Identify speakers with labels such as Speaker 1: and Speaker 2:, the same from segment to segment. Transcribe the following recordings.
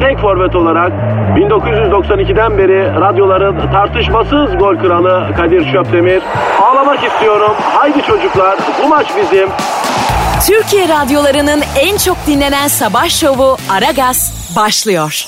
Speaker 1: tek forvet olarak 1992'den beri radyoların tartışmasız gol kralı Kadir Şöpdemir. Ağlamak istiyorum. Haydi çocuklar bu maç bizim.
Speaker 2: Türkiye radyolarının en çok dinlenen sabah şovu Aragaz başlıyor.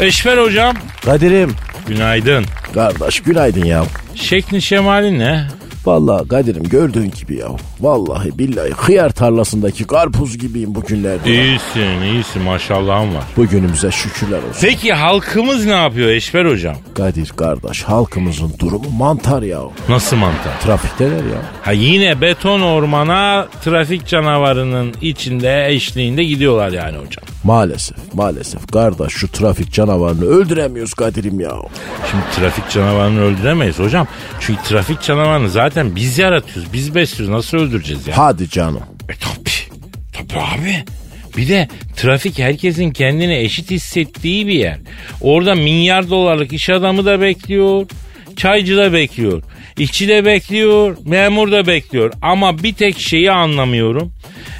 Speaker 3: Eşver hocam.
Speaker 4: Kadir'im.
Speaker 3: Günaydın.
Speaker 4: Kardeş günaydın ya.
Speaker 3: Şeklin şemalin ne?
Speaker 4: Vallahi Kadir'im gördüğün gibi ya. Vallahi billahi hıyar tarlasındaki karpuz gibiyim bugünlerde.
Speaker 3: İyisin iyisin maşallahın var.
Speaker 4: Bugünümüze şükürler olsun.
Speaker 3: Peki halkımız ne yapıyor Eşver hocam?
Speaker 4: Kadir kardeş halkımızın durumu mantar ya.
Speaker 3: Nasıl mantar?
Speaker 4: Trafikteler ya.
Speaker 3: Ha yine beton ormana trafik canavarının içinde eşliğinde gidiyorlar yani hocam.
Speaker 4: Maalesef maalesef kardeş şu trafik canavarını öldüremiyoruz Kadir'im ya.
Speaker 3: Şimdi trafik canavarını öldüremeyiz hocam. Çünkü trafik canavarını zaten biz yaratıyoruz. Biz besliyoruz. Nasıl öldüreceğiz ya?
Speaker 4: Hadi canım.
Speaker 3: E tabi. Tabi abi. Bir de trafik herkesin kendini eşit hissettiği bir yer. Orada milyar dolarlık iş adamı da bekliyor. Çaycı da bekliyor. İşçi de bekliyor. Memur da bekliyor. Ama bir tek şeyi anlamıyorum.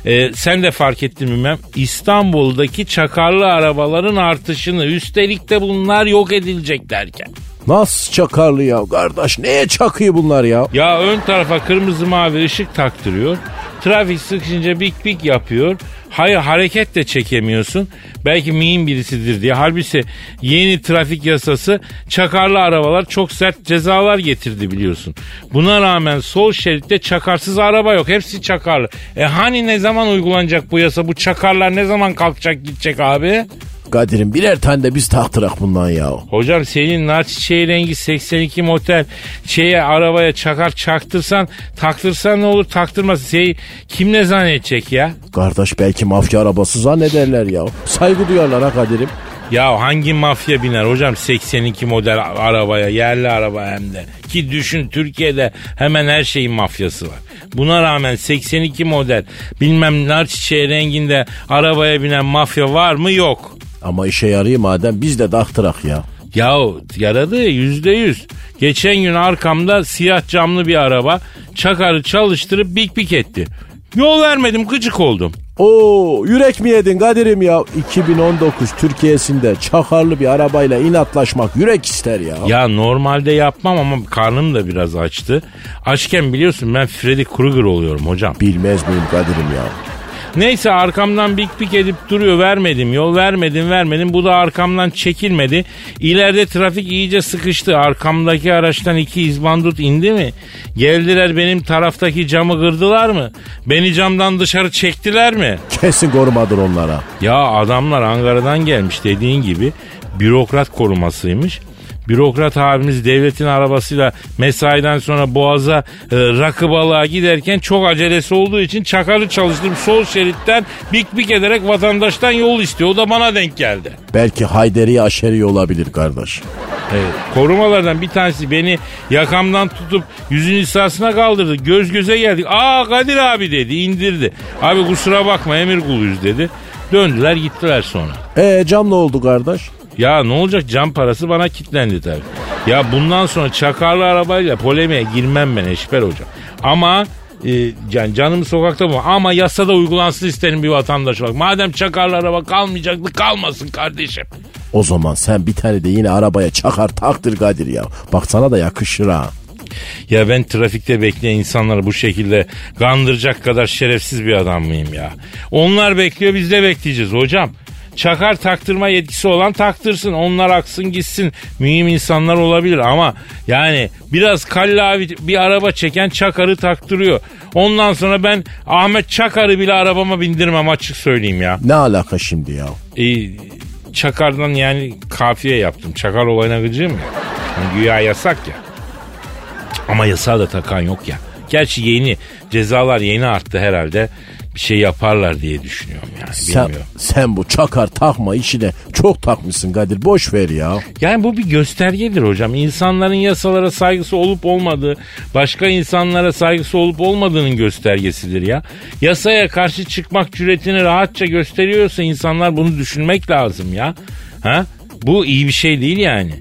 Speaker 3: Ee, sen de fark ettin bilmem. İstanbul'daki çakarlı arabaların artışını üstelik de bunlar yok edilecek derken.
Speaker 4: Nasıl çakarlı ya kardeş? Neye çakıyor bunlar ya?
Speaker 3: Ya ön tarafa kırmızı mavi ışık taktırıyor. Trafik sıkışınca bik bik yapıyor. Hayır hareket de çekemiyorsun. Belki mühim birisidir diye. Halbuki yeni trafik yasası çakarlı arabalar çok sert cezalar getirdi biliyorsun. Buna rağmen sol şeritte çakarsız araba yok. Hepsi çakarlı. E hani ne zaman uygulanacak bu yasa? Bu çakarlar ne zaman kalkacak gidecek abi?
Speaker 4: Kadir'im birer tane de biz taktırak bundan ya.
Speaker 3: Hocam senin nar çiçeği rengi 82 motel şeye arabaya çakar çaktırsan taktırsan ne olur taktırmasın. Şey, kim ne zannedecek ya?
Speaker 4: Kardeş belki mafya arabası zannederler ya. Saygı duyarlar ha Kadir'im.
Speaker 3: Ya hangi mafya biner hocam 82 model arabaya yerli araba hem de. Ki düşün Türkiye'de hemen her şeyin mafyası var. Buna rağmen 82 model bilmem nar çiçeği renginde arabaya binen mafya var mı yok.
Speaker 4: Ama işe yarıyor madem biz de taktırak ya.
Speaker 3: Yahu yaradı yüzde yüz. Geçen gün arkamda siyah camlı bir araba çakarı çalıştırıp bik bik etti. Yol vermedim gıcık oldum.
Speaker 4: Oo yürek mi yedin Kadir'im ya? 2019 Türkiye'sinde çakarlı bir arabayla inatlaşmak yürek ister ya.
Speaker 3: Ya normalde yapmam ama karnım da biraz açtı. Açken biliyorsun ben Freddy Krueger oluyorum hocam.
Speaker 4: Bilmez miyim Kadir'im ya?
Speaker 3: Neyse arkamdan bik bik edip duruyor vermedim yol vermedim vermedim bu da arkamdan çekilmedi. İleride trafik iyice sıkıştı arkamdaki araçtan iki izbandut indi mi? Geldiler benim taraftaki camı kırdılar mı? Beni camdan dışarı çektiler mi?
Speaker 4: Kesin korumadır onlara.
Speaker 3: Ya adamlar Ankara'dan gelmiş dediğin gibi bürokrat korumasıymış. Bürokrat abimiz devletin arabasıyla mesaiden sonra Boğaz'a e, rakı balığa giderken çok acelesi olduğu için çakarı çalıştırıp sol şeritten bik bik ederek vatandaştan yol istiyor. O da bana denk geldi.
Speaker 4: Belki Hayderi aşeri olabilir kardeş.
Speaker 3: Evet, korumalardan bir tanesi beni yakamdan tutup yüzün hissasına kaldırdı. Göz göze geldik. Aa Kadir abi dedi indirdi. Abi kusura bakma emir kuluyuz dedi. Döndüler gittiler sonra.
Speaker 4: E cam ne oldu kardeş?
Speaker 3: Ya ne olacak cam parası bana kitlendi tabii. Ya bundan sonra çakarlı arabayla polemiğe girmem ben Eşber hocam. Ama e, yani canım sokakta bu ama yasada uygulansın isterim bir vatandaş olarak. Madem çakarlı araba kalmayacaktı kalmasın kardeşim.
Speaker 4: O zaman sen bir tane de yine arabaya çakar taktır Kadir ya. Bak sana da yakışır ha.
Speaker 3: Ya ben trafikte bekleyen insanları bu şekilde kandıracak kadar şerefsiz bir adam mıyım ya? Onlar bekliyor biz de bekleyeceğiz hocam. Çakar taktırma yetkisi olan taktırsın. Onlar aksın gitsin. Mühim insanlar olabilir ama yani biraz kallavi bir araba çeken Çakar'ı taktırıyor. Ondan sonra ben Ahmet Çakar'ı bile arabama bindirmem açık söyleyeyim ya.
Speaker 4: Ne alaka şimdi ya?
Speaker 3: Ee, çakardan yani kafiye yaptım. Çakar olayına gıcığım ya. Yani güya yasak ya. Ama yasağı da takan yok ya. Gerçi yeni cezalar yeni arttı herhalde. Bir şey yaparlar diye düşünüyorum yani
Speaker 4: Sen,
Speaker 3: bilmiyorum.
Speaker 4: sen bu çakar takma işine çok takmışsın Kadir. Boş ver ya.
Speaker 3: Yani bu bir göstergedir hocam. İnsanların yasalara saygısı olup olmadığı, başka insanlara saygısı olup olmadığının göstergesidir ya. Yasaya karşı çıkmak cüretini rahatça gösteriyorsa insanlar bunu düşünmek lazım ya. Ha? Bu iyi bir şey değil yani.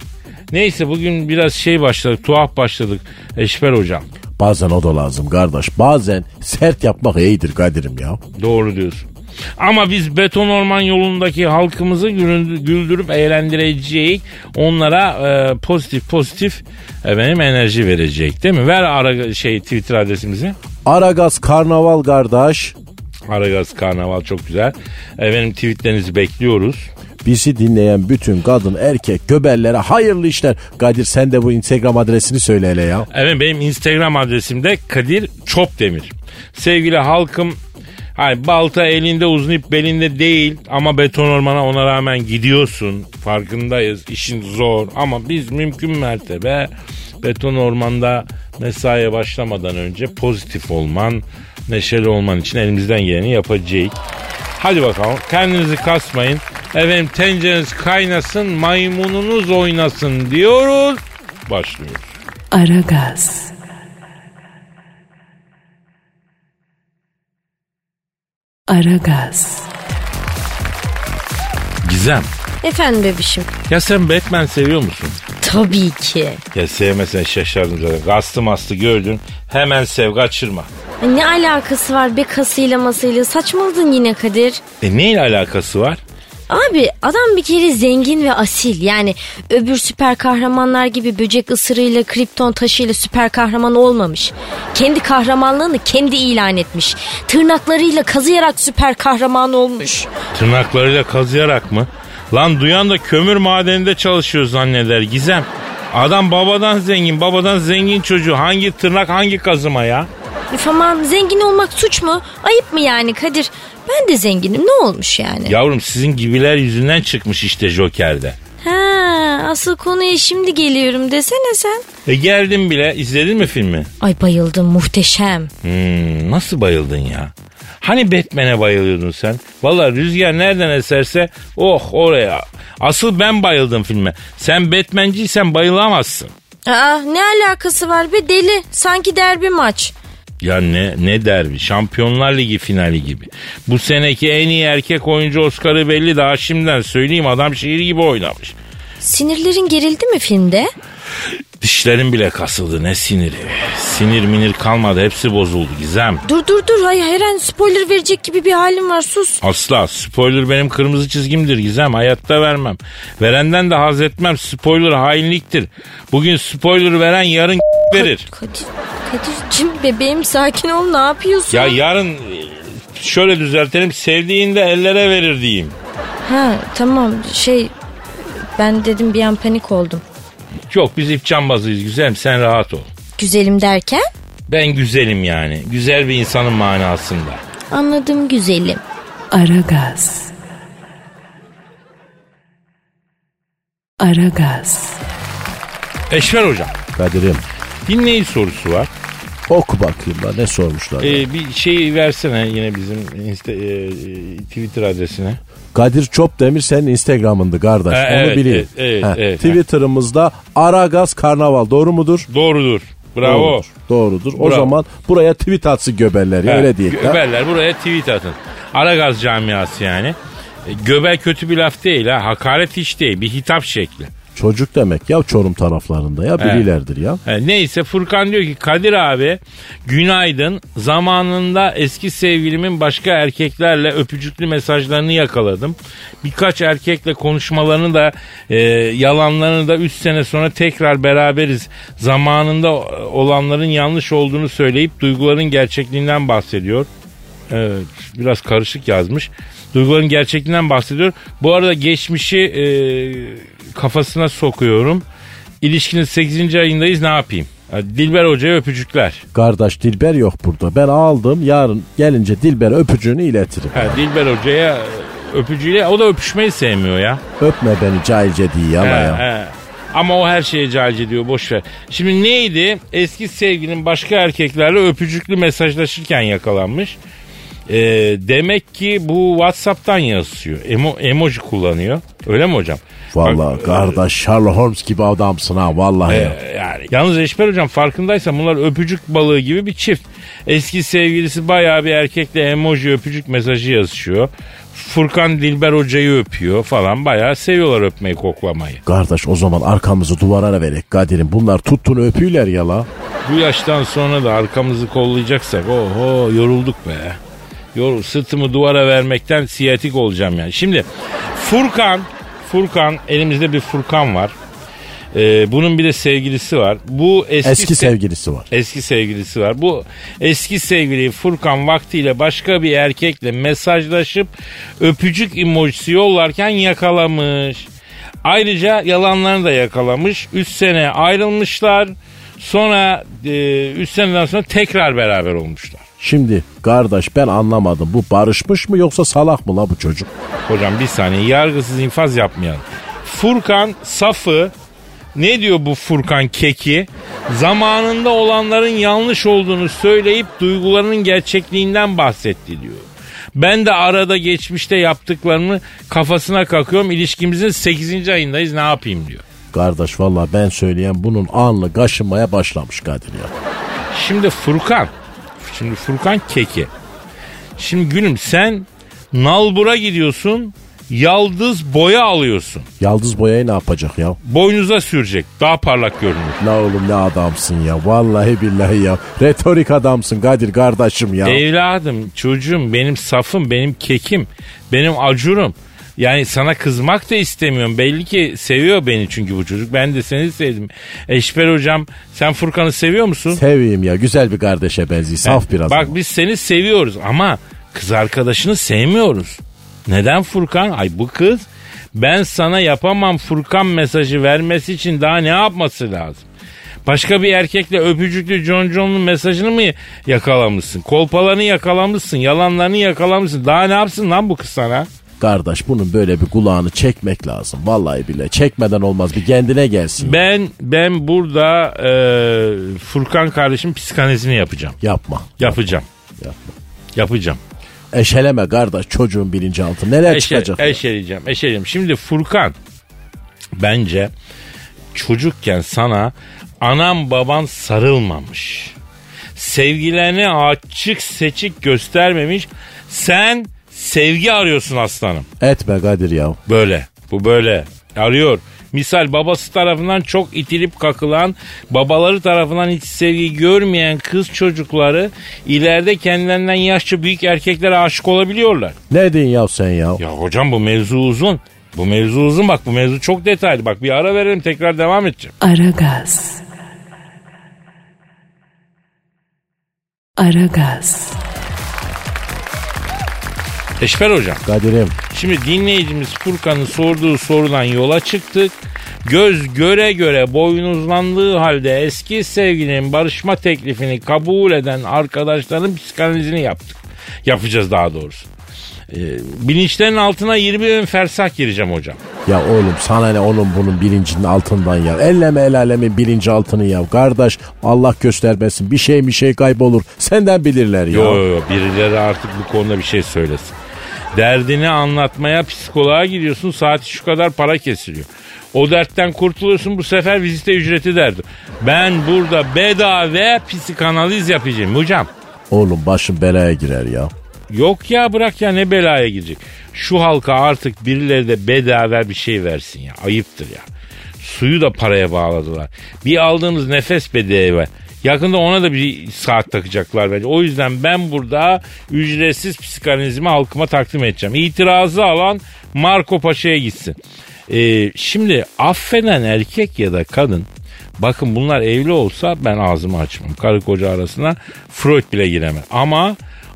Speaker 3: Neyse bugün biraz şey başladık, tuhaf başladık Eşber hocam.
Speaker 4: Bazen o da lazım kardeş. Bazen sert yapmak iyidir Kadir'im ya.
Speaker 3: Doğru diyorsun. Ama biz beton orman yolundaki halkımızı güldürüp eğlendirecek. Onlara e, pozitif pozitif efendim enerji verecek değil mi? Ver ara şey Twitter adresimizi.
Speaker 4: Aragaz Karnaval kardeş.
Speaker 3: Aragaz Karnaval çok güzel. Efendim tweetlerinizi bekliyoruz.
Speaker 4: Bizi dinleyen bütün kadın erkek göbellere hayırlı işler. Kadir sen de bu Instagram adresini söyle hele ya.
Speaker 3: Evet benim Instagram adresim de Kadir Çopdemir. Sevgili halkım Hay balta elinde uzun ip belinde değil ama beton ormana ona rağmen gidiyorsun. Farkındayız. işin zor ama biz mümkün mertebe beton ormanda mesaiye başlamadan önce pozitif olman, neşeli olman için elimizden geleni yapacağız. Hadi bakalım kendinizi kasmayın. Efendim tencereniz kaynasın, maymununuz oynasın diyoruz. Başlıyoruz.
Speaker 2: Aragaz. Aragaz.
Speaker 3: Gizem.
Speaker 5: Efendim bebişim.
Speaker 3: Ya sen Batman seviyor musun?
Speaker 5: Tabii ki.
Speaker 3: Ya sevmesen şaşardım zaten. Gastı mastı gördün. Hemen sev kaçırma.
Speaker 5: Ay, Ne alakası var be kasıyla masıyla saçmaladın yine Kadir.
Speaker 3: E neyle alakası var?
Speaker 5: Abi adam bir kere zengin ve asil yani öbür süper kahramanlar gibi böcek ısırığıyla kripton taşıyla süper kahraman olmamış. Kendi kahramanlığını kendi ilan etmiş. Tırnaklarıyla kazıyarak süper kahraman olmuş.
Speaker 3: Tırnaklarıyla kazıyarak mı? Lan duyan da kömür madeninde çalışıyor zanneder Gizem. Adam babadan zengin, babadan zengin çocuğu. Hangi tırnak hangi kazıma ya?
Speaker 5: Üf aman zengin olmak suç mu? Ayıp mı yani Kadir? Ben de zenginim ne olmuş yani?
Speaker 3: Yavrum sizin gibiler yüzünden çıkmış işte Joker'de.
Speaker 5: Ha, asıl konuya şimdi geliyorum desene sen.
Speaker 3: E geldim bile. İzledin mi filmi?
Speaker 5: Ay bayıldım muhteşem.
Speaker 3: Hmm, nasıl bayıldın ya? Hani Batman'e bayılıyordun sen? Valla rüzgar nereden eserse oh oraya. Asıl ben bayıldım filme. Sen Batman'ciysen bayılamazsın.
Speaker 5: Aa, ne alakası var be deli? Sanki derbi maç.
Speaker 3: Ya ne ne derbi? Şampiyonlar Ligi finali gibi. Bu seneki en iyi erkek oyuncu Oscar'ı belli daha şimdiden söyleyeyim adam şiir gibi oynamış.
Speaker 5: Sinirlerin gerildi mi filmde?
Speaker 3: Dişlerim bile kasıldı ne siniri. Sinir minir kalmadı hepsi bozuldu Gizem.
Speaker 5: Dur dur dur hay her an spoiler verecek gibi bir halim var sus.
Speaker 3: Asla spoiler benim kırmızı çizgimdir Gizem hayatta vermem. Verenden de haz etmem spoiler hainliktir. Bugün spoiler veren yarın verir.
Speaker 5: Kadir, Kadir'cim bebeğim sakin ol ne yapıyorsun?
Speaker 3: Ya yarın şöyle düzeltelim sevdiğinde ellere verir diyeyim.
Speaker 5: Ha tamam şey ben dedim bir an panik oldum.
Speaker 3: Yok biz ip cambazıyız güzelim sen rahat ol.
Speaker 5: Güzelim derken?
Speaker 3: Ben güzelim yani. Güzel bir insanın manasında.
Speaker 5: Anladım güzelim.
Speaker 2: Aragaz. Aragaz.
Speaker 3: Eşver hocam.
Speaker 4: Kadir'im
Speaker 3: Dinleyici sorusu var.
Speaker 4: oku bakayım da ne sormuşlar.
Speaker 3: Ee, bir şey versene yine bizim insta, e, Twitter adresine.
Speaker 4: Kadir Çopdemir senin Instagram'ındı kardeş.
Speaker 3: Ha,
Speaker 4: Onu
Speaker 3: evet,
Speaker 4: bileyim.
Speaker 3: evet, evet, evet.
Speaker 4: Twitter'ımızda Aragaz Karnaval doğru mudur?
Speaker 3: Doğrudur. Bravo.
Speaker 4: Doğrudur. Doğrudur. O
Speaker 3: Bravo.
Speaker 4: zaman buraya tweet atsın göbeller ya, öyle diyelim.
Speaker 3: Göberler buraya tweet atın. Aragaz camiası yani. E, Göbel kötü bir laf değil ha. Hakaret hiç değil. Bir hitap şekli.
Speaker 4: Çocuk demek ya Çorum taraflarında ya birilerdir ya.
Speaker 3: He, neyse Furkan diyor ki Kadir abi günaydın zamanında eski sevgilimin başka erkeklerle öpücüklü mesajlarını yakaladım. Birkaç erkekle konuşmalarını da e, yalanlarını da 3 sene sonra tekrar beraberiz. Zamanında olanların yanlış olduğunu söyleyip duyguların gerçekliğinden bahsediyor. Evet biraz karışık yazmış. Duyguların gerçekliğinden bahsediyor. Bu arada geçmişi e, kafasına sokuyorum. İlişkinin 8. ayındayız ne yapayım? Dilber Hoca'ya öpücükler.
Speaker 4: Kardeş Dilber yok burada. Ben aldım yarın gelince Dilber öpücüğünü iletirim.
Speaker 3: Ha, Dilber Hoca'ya öpücüğüyle o da öpüşmeyi sevmiyor ya.
Speaker 4: Öpme beni cahilce diye
Speaker 3: He,
Speaker 4: ya.
Speaker 3: he. Ama o her şeye cahilce diyor boş ver. Şimdi neydi? Eski sevgilin başka erkeklerle öpücüklü mesajlaşırken yakalanmış. Ee, demek ki bu Whatsapp'tan yazıyor. Emo, emoji kullanıyor. Öyle mi hocam?
Speaker 4: Vallahi
Speaker 3: Bak,
Speaker 4: kardeş Sherlock Holmes gibi adamsın ha vallahi
Speaker 3: e, yani yalnız Eşber hocam farkındaysan bunlar öpücük balığı gibi bir çift. Eski sevgilisi bayağı bir erkekle emoji öpücük mesajı yazışıyor. Furkan Dilber hocayı öpüyor falan bayağı seviyorlar öpmeyi koklamayı.
Speaker 4: Kardeş o zaman arkamızı duvara verek Kadir'im. Bunlar tuttuğunu öpüyorlar ya la.
Speaker 3: Bu yaştan sonra da arkamızı kollayacaksak oho yorulduk be. Yorul, sırtımı duvara vermekten siyatik olacağım yani. Şimdi Furkan, Furkan elimizde bir Furkan var. Ee, bunun bir de sevgilisi var. Bu eski,
Speaker 4: Eski
Speaker 3: se-
Speaker 4: sevgilisi var.
Speaker 3: Eski sevgilisi var. Bu eski sevgili Furkan vaktiyle başka bir erkekle mesajlaşıp öpücük emojisi yollarken yakalamış. Ayrıca yalanlarını da yakalamış. 3 sene ayrılmışlar. Sonra 3 seneden sonra tekrar beraber olmuşlar.
Speaker 4: Şimdi kardeş ben anlamadım. Bu barışmış mı yoksa salak mı la bu çocuk?
Speaker 3: Hocam bir saniye yargısız infaz yapmayalım. Furkan safı ne diyor bu Furkan keki? Zamanında olanların yanlış olduğunu söyleyip duygularının gerçekliğinden bahsetti diyor. Ben de arada geçmişte yaptıklarını kafasına kakıyorum. İlişkimizin 8. ayındayız ne yapayım diyor.
Speaker 4: Kardeş valla ben söyleyen bunun anlı kaşınmaya başlamış Kadir ya.
Speaker 3: Şimdi Furkan. Şimdi Furkan keki. Şimdi gülüm sen nalbura gidiyorsun. Yaldız boya alıyorsun.
Speaker 4: Yaldız boyayı ne yapacak ya?
Speaker 3: Boynuza sürecek. Daha parlak görünür.
Speaker 4: La oğlum ne adamsın ya. Vallahi billahi ya. Retorik adamsın Kadir kardeşim ya.
Speaker 3: Evladım, çocuğum, benim safım, benim kekim, benim acurum. Yani sana kızmak da istemiyorum. Belli ki seviyor beni çünkü bu çocuk. Ben de seni sevdim. Eşber hocam sen Furkan'ı seviyor musun?
Speaker 4: Seveyim ya. Güzel bir kardeşe benziyor. Saf biraz.
Speaker 3: Bak
Speaker 4: ama.
Speaker 3: biz seni seviyoruz ama kız arkadaşını sevmiyoruz. Neden Furkan? Ay bu kız ben sana yapamam Furkan mesajı vermesi için daha ne yapması lazım? Başka bir erkekle öpücüklü John John'un mesajını mı yakalamışsın? Kolpalarını yakalamışsın, yalanlarını yakalamışsın. Daha ne yapsın lan bu kız sana?
Speaker 4: Kardeş bunun böyle bir kulağını çekmek lazım. Vallahi bile çekmeden olmaz. Bir kendine gelsin.
Speaker 3: Ben ben burada e, Furkan kardeşim psikanalizini yapacağım.
Speaker 4: Yapma.
Speaker 3: Yapacağım.
Speaker 4: Yapma.
Speaker 3: Yapacağım.
Speaker 4: Eşeleme kardeş çocuğun bilinçaltı. Neler
Speaker 3: Eşe,
Speaker 4: çıkacak?
Speaker 3: eşeleyeceğim, eşeleyeceğim. Şimdi Furkan bence çocukken sana anam baban sarılmamış. Sevgilerini açık seçik göstermemiş. Sen sevgi arıyorsun aslanım.
Speaker 4: Etme Kadir ya.
Speaker 3: Böyle. Bu böyle. Arıyor. Misal babası tarafından çok itilip kakılan, babaları tarafından hiç sevgi görmeyen kız çocukları ileride kendilerinden yaşça büyük erkeklere aşık olabiliyorlar.
Speaker 4: Ne diyorsun ya sen ya?
Speaker 3: Ya hocam bu mevzu uzun. Bu mevzu uzun bak bu mevzu çok detaylı. Bak bir ara verelim tekrar devam edeceğim.
Speaker 2: Aragaz. Aragaz.
Speaker 3: Eşber hocam.
Speaker 4: Kadir'im
Speaker 3: Şimdi dinleyicimiz Furkan'ın sorduğu sorudan yola çıktık. Göz göre göre boynuzlandığı halde eski sevgilinin barışma teklifini kabul eden arkadaşların psikanalizini yaptık. Yapacağız daha doğrusu. Ee, bilinçlerin altına 20 bin fersah gireceğim hocam.
Speaker 4: ya oğlum sana ne onun bunun bilincinin altından ya. Elleme el alemin bilinci altını ya. Kardeş Allah göstermesin bir şey bir şey kaybolur. Senden bilirler ya.
Speaker 3: Yo yo yo birileri artık bu konuda bir şey söylesin. Derdini anlatmaya psikoloğa gidiyorsun saati şu kadar para kesiliyor. O dertten kurtuluyorsun bu sefer vizite ücreti derdi. Ben burada bedava psikanaliz yapacağım hocam.
Speaker 4: Oğlum başın belaya girer ya.
Speaker 3: Yok ya bırak ya ne belaya girecek. Şu halka artık birileri de bedava bir şey versin ya. Ayıptır ya. Suyu da paraya bağladılar. Bir aldığımız nefes bedava. Yakında ona da bir saat takacaklar bence. O yüzden ben burada ücretsiz psikanalizmi halkıma takdim edeceğim. İtirazı alan Marco Paşa'ya gitsin. Ee, şimdi affeden erkek ya da kadın bakın bunlar evli olsa ben ağzımı açmam. Karı koca arasına Freud bile giremez. Ama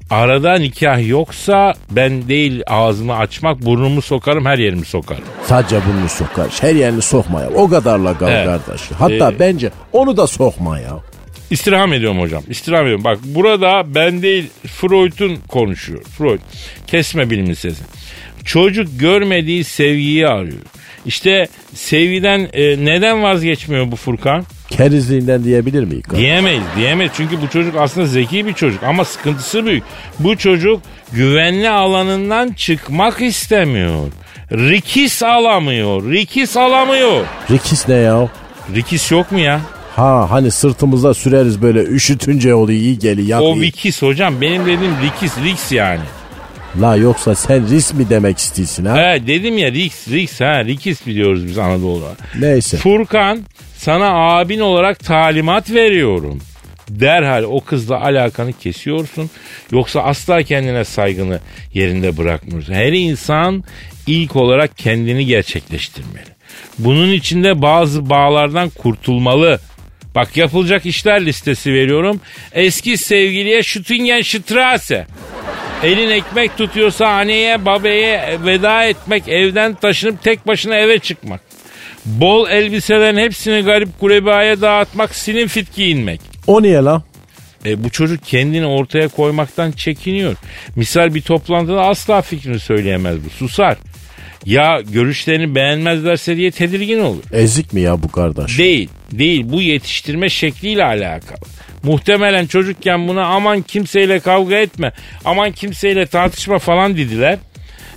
Speaker 3: arada nikah yoksa ben değil ağzımı açmak burnumu sokarım her yerimi sokarım.
Speaker 4: Sadece bunu sokar. Her yerini sokma ya. O kadarla kal
Speaker 3: Evet.
Speaker 4: kardeş. Hatta
Speaker 3: Ee,
Speaker 4: bence onu da sokma ya.
Speaker 3: İstirham ediyorum hocam. İstirham ediyorum. Bak burada ben değil Freud'un konuşuyor. Freud. Kesme bilimin sesi. Çocuk görmediği sevgiyi arıyor. İşte sevgiden e, neden vazgeçmiyor bu Furkan?
Speaker 4: Kerizliğinden diyebilir miyiz?
Speaker 3: Diyemeyiz, diyemeyiz. Çünkü bu çocuk aslında zeki bir çocuk ama sıkıntısı büyük. Bu çocuk güvenli alanından çıkmak istemiyor. Rikis alamıyor, rikis alamıyor.
Speaker 4: Rikis ne ya?
Speaker 3: Rikis yok mu ya?
Speaker 4: Ha hani sırtımızda süreriz böyle üşütünce oluyor iyi geliyor. yak
Speaker 3: O
Speaker 4: iyi.
Speaker 3: vikis hocam benim dediğim rikis, riks yani.
Speaker 4: La yoksa sen risk mi demek istiyorsun ha?
Speaker 3: He dedim ya riks, riks ha rikis biliyoruz biz Anadolu'da.
Speaker 4: Neyse.
Speaker 3: Furkan sana abin olarak talimat veriyorum. Derhal o kızla alakanı kesiyorsun. Yoksa asla kendine saygını yerinde bırakmıyorsun. Her insan ilk olarak kendini gerçekleştirmeli. Bunun içinde bazı bağlardan kurtulmalı. Bak yapılacak işler listesi veriyorum. Eski sevgiliye Şütingen Strasse. Elin ekmek tutuyorsa anneye babaya veda etmek, evden taşınıp tek başına eve çıkmak. Bol elbiselerin hepsini garip kurebaya dağıtmak, silin fit giyinmek.
Speaker 4: O niye la?
Speaker 3: E, bu çocuk kendini ortaya koymaktan çekiniyor. Misal bir toplantıda asla fikrini söyleyemez bu. Susar. Ya görüşlerini beğenmezlerse diye tedirgin olur.
Speaker 4: Ezik mi ya bu kardeş?
Speaker 3: Değil, değil. Bu yetiştirme şekliyle alakalı. Muhtemelen çocukken buna aman kimseyle kavga etme, aman kimseyle tartışma falan dediler.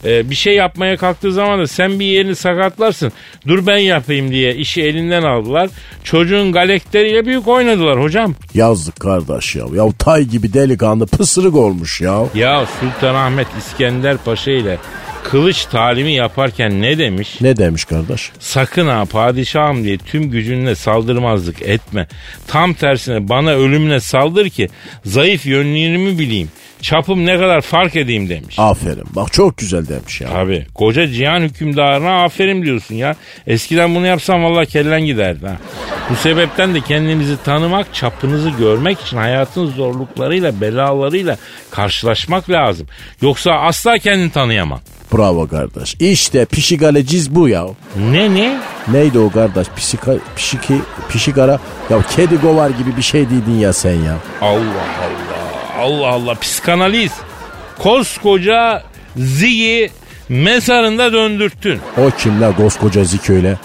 Speaker 3: Ee, bir şey yapmaya kalktığı zaman da sen bir yerini sakatlarsın. Dur ben yapayım diye işi elinden aldılar. Çocuğun galekteriyle büyük oynadılar hocam.
Speaker 4: Yazdık kardeş ya. Ya tay gibi delikanlı pısırık olmuş ya.
Speaker 3: Ya Sultanahmet İskender Paşa ile kılıç talimi yaparken ne demiş?
Speaker 4: Ne demiş kardeş?
Speaker 3: Sakın ha padişahım diye tüm gücünle saldırmazlık etme. Tam tersine bana ölümle saldır ki zayıf yönlerimi bileyim. Çapım ne kadar fark edeyim demiş.
Speaker 4: Aferin. Bak çok güzel demiş ya.
Speaker 3: Abi koca cihan hükümdarına aferin diyorsun ya. Eskiden bunu yapsam vallahi kellen giderdi ha. Bu sebepten de kendinizi tanımak, çapınızı görmek için hayatın zorluklarıyla, belalarıyla karşılaşmak lazım. Yoksa asla kendini tanıyamam.
Speaker 4: Bravo kardeş. İşte pişigaleciz bu ya.
Speaker 3: Ne ne?
Speaker 4: Neydi o kardeş? Pişika, pişiki, pişigara. Ya kedi govar gibi bir şey dedin ya sen ya.
Speaker 3: Allah Allah. Allah Allah. Psikanaliz. Koskoca Ziggy mezarında döndürttün.
Speaker 4: O kim la koskoca zik öyle?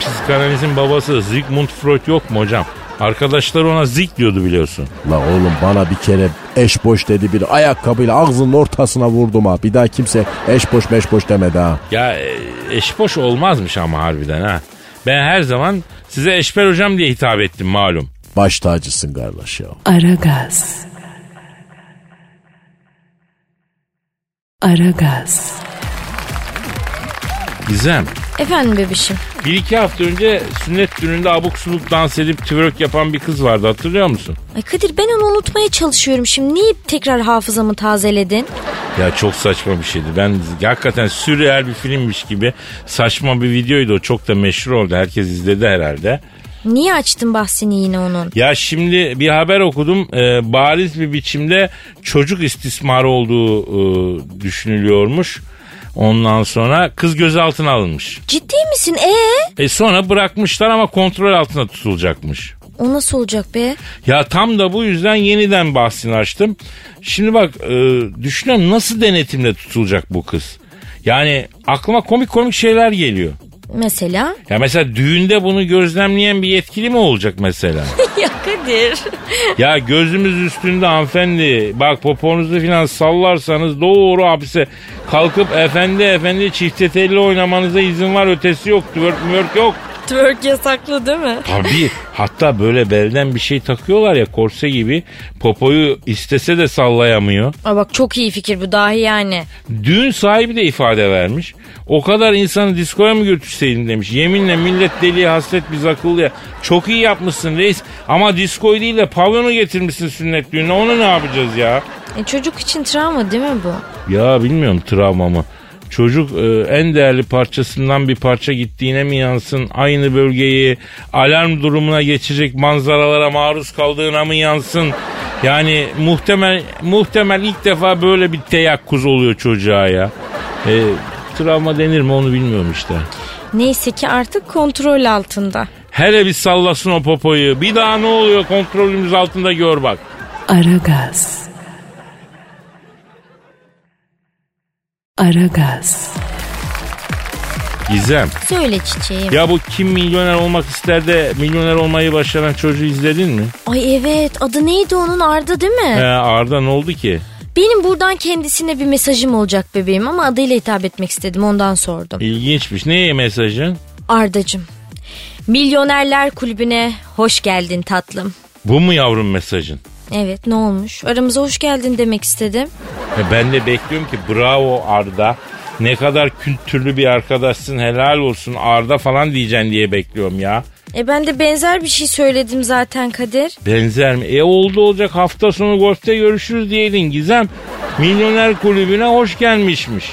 Speaker 3: Psikanalizin babası Sigmund Freud yok mu hocam? Arkadaşlar ona Zig diyordu biliyorsun.
Speaker 4: La oğlum bana bir kere eş boş dedi bir ayakkabıyla ağzının ortasına vurdum ha. Bir daha kimse eş boş meş boş demedi ha.
Speaker 3: Ya e, eşboş olmazmış ama harbiden ha. Ben her zaman size Eşber hocam diye hitap ettim malum.
Speaker 4: Baş tacısın kardeş ya.
Speaker 6: Aragaz. Aragaz.
Speaker 3: Gizem.
Speaker 5: Efendim bebişim.
Speaker 3: Bir iki hafta önce sünnet düğününde abuk subuk dans edip twerk yapan bir kız vardı hatırlıyor musun?
Speaker 5: Ay Kadir ben onu unutmaya çalışıyorum şimdi. Niye tekrar hafızamı tazeledin?
Speaker 3: Ya çok saçma bir şeydi. Ben hakikaten sürreal bir filmmiş gibi saçma bir videoydu o. Çok da meşhur oldu. Herkes izledi herhalde.
Speaker 5: Niye açtın bahsini yine onun?
Speaker 3: Ya şimdi bir haber okudum. Ee, bariz bir biçimde çocuk istismarı olduğu e, düşünülüyormuş. Ondan sonra kız gözaltına alınmış.
Speaker 5: Ciddi misin? Ee?
Speaker 3: E sonra bırakmışlar ama kontrol altında tutulacakmış.
Speaker 5: O nasıl olacak be?
Speaker 3: Ya tam da bu yüzden yeniden bahsini açtım. Şimdi bak e, düşünüyorum nasıl denetimle tutulacak bu kız? Yani aklıma komik komik şeyler geliyor.
Speaker 5: Mesela?
Speaker 3: Ya mesela düğünde bunu gözlemleyen bir yetkili mi olacak mesela?
Speaker 5: Kadir.
Speaker 3: ya gözümüz üstünde hanımefendi. Bak poponuzu falan sallarsanız doğru hapse kalkıp efendi efendi çifte telli oynamanıza izin var ötesi yok. Twerk mürk yok.
Speaker 5: Twerk yasaklı değil mi?
Speaker 3: Tabii. Hatta böyle belden bir şey takıyorlar ya korse gibi. Popoyu istese de sallayamıyor.
Speaker 5: Aa bak çok iyi fikir bu dahi yani.
Speaker 3: Düğün sahibi de ifade vermiş. O kadar insanı diskoya mı götürseydin demiş. Yeminle millet deliye hasret biz akıllıya. Çok iyi yapmışsın reis. Ama diskoyu değil de pavyonu getirmişsin sünnet düğününe. Onu ne yapacağız ya?
Speaker 5: E çocuk için travma değil mi bu?
Speaker 3: Ya bilmiyorum travmamı. Çocuk e, en değerli parçasından bir parça gittiğine mi yansın? Aynı bölgeyi alarm durumuna geçecek manzaralara maruz kaldığına mı yansın? Yani muhtemel muhtemel ilk defa böyle bir teyakkuz oluyor çocuğa ya. E, travma denir mi onu bilmiyorum işte.
Speaker 5: Neyse ki artık kontrol altında.
Speaker 3: Hele bir sallasın o popoyu. Bir daha ne oluyor kontrolümüz altında gör bak.
Speaker 6: Aragaz. Aragaz.
Speaker 3: Gizem.
Speaker 5: Söyle çiçeğim.
Speaker 3: Ya bu kim milyoner olmak ister de milyoner olmayı başaran çocuğu izledin mi?
Speaker 5: Ay evet adı neydi onun Arda değil mi?
Speaker 3: He Arda ne oldu ki?
Speaker 5: Benim buradan kendisine bir mesajım olacak bebeğim ama adıyla hitap etmek istedim ondan sordum.
Speaker 3: İlginçmiş. Ne mesajın?
Speaker 5: Ardacım. Milyonerler kulübüne hoş geldin tatlım.
Speaker 3: Bu mu yavrum mesajın?
Speaker 5: Evet ne olmuş? Aramıza hoş geldin demek istedim.
Speaker 3: E ben de bekliyorum ki bravo Arda. Ne kadar kültürlü bir arkadaşsın helal olsun Arda falan diyeceksin diye bekliyorum ya.
Speaker 5: E ben de benzer bir şey söyledim zaten Kadir.
Speaker 3: Benzer mi? E oldu olacak hafta sonu golfte görüşürüz diyeydin Gizem. Milyoner kulübüne hoş gelmişmiş.